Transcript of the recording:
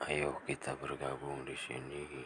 Ayo kita bergabung di sini.